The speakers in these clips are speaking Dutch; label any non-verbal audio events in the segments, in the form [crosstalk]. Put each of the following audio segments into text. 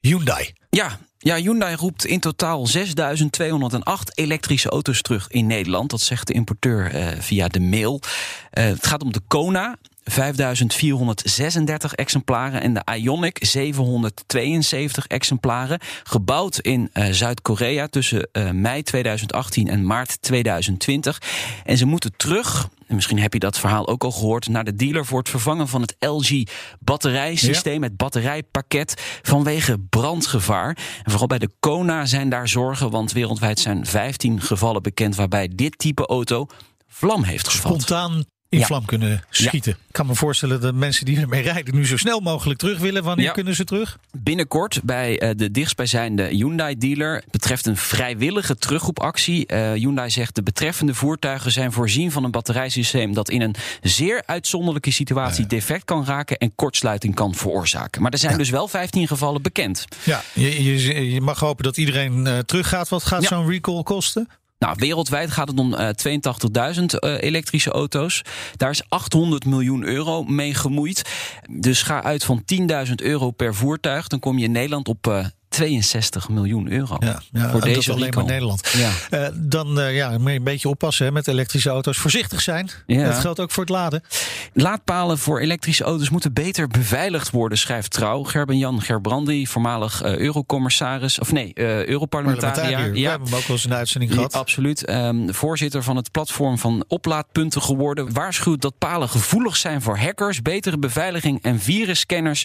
Hyundai. Ja, ja, Hyundai roept in totaal 6.208 elektrische auto's terug in Nederland. Dat zegt de importeur eh, via de mail. Eh, het gaat om de Kona. 5436 exemplaren en de Ionic 772 exemplaren. Gebouwd in uh, Zuid-Korea tussen uh, mei 2018 en maart 2020. En ze moeten terug, en misschien heb je dat verhaal ook al gehoord, naar de dealer voor het vervangen van het LG batterijsysteem, ja. het batterijpakket, vanwege brandgevaar. En vooral bij de Kona zijn daar zorgen, want wereldwijd zijn 15 gevallen bekend waarbij dit type auto vlam heeft gevat. Spontaan in ja. vlam kunnen schieten. Ja. Ik kan me voorstellen dat mensen die ermee rijden nu zo snel mogelijk terug willen. Wanneer ja. kunnen ze terug? Binnenkort bij uh, de dichtstbijzijnde Hyundai-dealer betreft een vrijwillige terugroepactie. Uh, Hyundai zegt de betreffende voertuigen zijn voorzien van een batterijsysteem dat in een zeer uitzonderlijke situatie defect kan raken en kortsluiting kan veroorzaken. Maar er zijn dus wel 15 gevallen bekend. Ja, je, je, je mag hopen dat iedereen uh, teruggaat. Wat gaat zo'n recall kosten? Nou, wereldwijd gaat het om uh, 82.000 uh, elektrische auto's. Daar is 800 miljoen euro mee gemoeid. Dus ga uit van 10.000 euro per voertuig. Dan kom je in Nederland op uh, 62 miljoen euro. Ja, ja voor dat deze is alleen maar Nederland. Ja. Uh, dan uh, ja, een beetje oppassen hè, met elektrische auto's. Voorzichtig zijn. Ja. Dat geldt ook voor het laden. Laadpalen voor elektrische auto's moeten beter beveiligd worden, schrijft Trouw. Gerben-Jan Gerbrandi, voormalig uh, eurocommissaris, of nee, Europarlementariër. Ja, we hebben hem ook wel eens een uitzending gehad. Absoluut. Um, voorzitter van het platform van oplaadpunten geworden. Waarschuwt dat palen gevoelig zijn voor hackers. Betere beveiliging en virusscanners.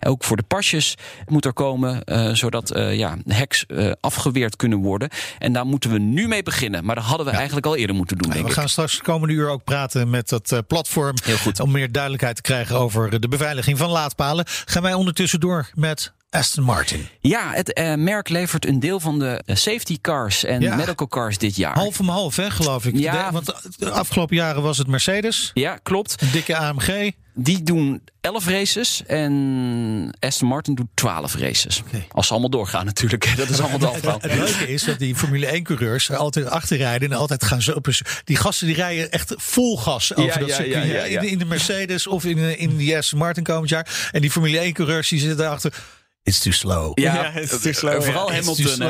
Ook voor de pasjes moet er komen zodat uh, ja, hacks uh, afgeweerd kunnen worden. En daar moeten we nu mee beginnen. Maar dat hadden we ja. eigenlijk al eerder moeten doen. Denk we ik. gaan straks de komende uur ook praten met dat uh, platform. Heel goed. Om meer duidelijkheid te krijgen over de beveiliging van laadpalen. Gaan wij ondertussen door met Aston Martin. Ja, het uh, merk levert een deel van de safety cars en ja. medical cars dit jaar. Half om half, hè, geloof ik. Ja. De, want de afgelopen jaren was het Mercedes. Ja, klopt. Een dikke AMG. Die doen 11 races en Aston Martin doet 12 races. Okay. Als ze allemaal doorgaan natuurlijk. Dat is allemaal de [laughs] afbouw. Het, leuke is dat die Formule 1-coureurs er altijd achterrijden en altijd gaan ze op. Die gasten die rijden echt vol gas over ja, dat ja, circuit. ja, in, de Mercedes of in, in die Aston Martin komend jaar. En die Formule 1-coureurs die zitten daarachter. It's too slow. Ja, ja it's too slow. Vooral [laughs] ja. Hamilton.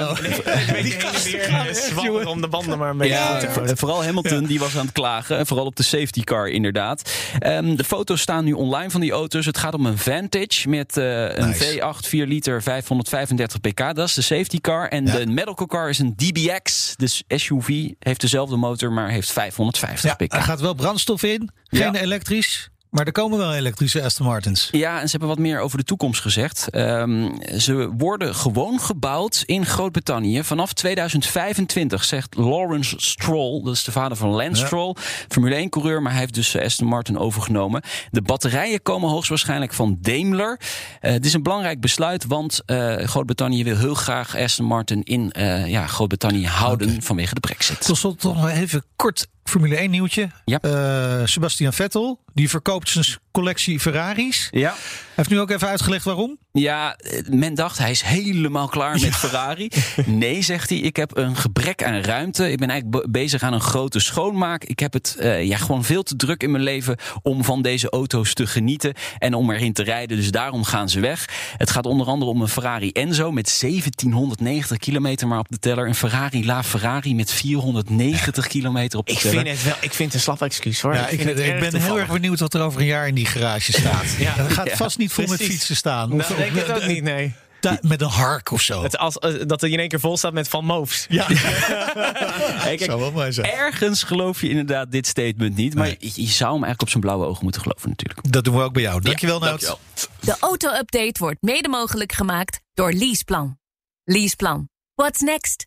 Om de banden maar beetje. Ja, vooral Hamilton die was aan het klagen. En vooral op de safety car inderdaad. Um, de foto's staan nu online van die auto's. Het gaat om een Vantage met uh, een nice. V8 4 liter 535 pk. Dat is de safety car. En Ja. de medical car is een DBX. Dus SUV heeft dezelfde motor, maar heeft 550 Ja, pk. er gaat wel brandstof in. Geen Ja. elektrisch. Maar er komen wel elektrische Aston Martins. Ja, en ze hebben wat meer over de toekomst gezegd. Um, ze worden gewoon gebouwd in Groot-Brittannië vanaf 2025, zegt Lawrence Stroll. Dat is de vader van Lance Ja. Stroll, Formule 1-coureur, maar hij heeft dus eh, Aston Martin overgenomen. De batterijen komen hoogstwaarschijnlijk van Daimler. Uh, het is een belangrijk besluit, want uh, Groot-Brittannië wil heel graag Aston Martin in uh, ja, Groot-Brittannië houden vanwege de brexit. Tot slot toch nog even kort Formule 1 nieuwtje. Ja. Uh, Sebastian Vettel, die verkoopt zijn collectie Ferraris. Ja. Hij heeft nu ook even uitgelegd waarom. Ja, eh, men dacht hij is helemaal klaar met Ferrari. Nee, zegt hij, ik heb een gebrek aan ruimte. Ik ben eigenlijk be- bezig aan een grote schoonmaak. Ik heb het uh, ja, gewoon veel te druk in mijn leven om van deze auto's te genieten en om erin te rijden. Dus daarom gaan ze weg. Het gaat onder andere om een Ferrari Enzo met 1790 kilometer maar op de teller. Een Ferrari La Ferrari met 490 kilometer op de Ik teller. vind het wel, ik vind het een slap excuus hoor. Ja, ik, het ik ben heel erg benieuwd wat er over een jaar in die garage staat. Ja. Dat gaat Ja, vast niet vol met fietsen staan. Nou, ik denk het ook niet, nee. da- met een hark of zo. Het als, eh, dat er in één keer vol staat met Van Moofs. ja, [laughs] Hey, kijk, zou wel mooi zijn. ergens geloof je inderdaad dit statement niet. Maar Nee. je, je zou hem eigenlijk op zijn blauwe ogen moeten geloven natuurlijk. Dat doen we ook bij jou. Dankjewel, Ja, dankjewel. De auto-update wordt mede mogelijk gemaakt door Leaseplan. Leaseplan. What's next?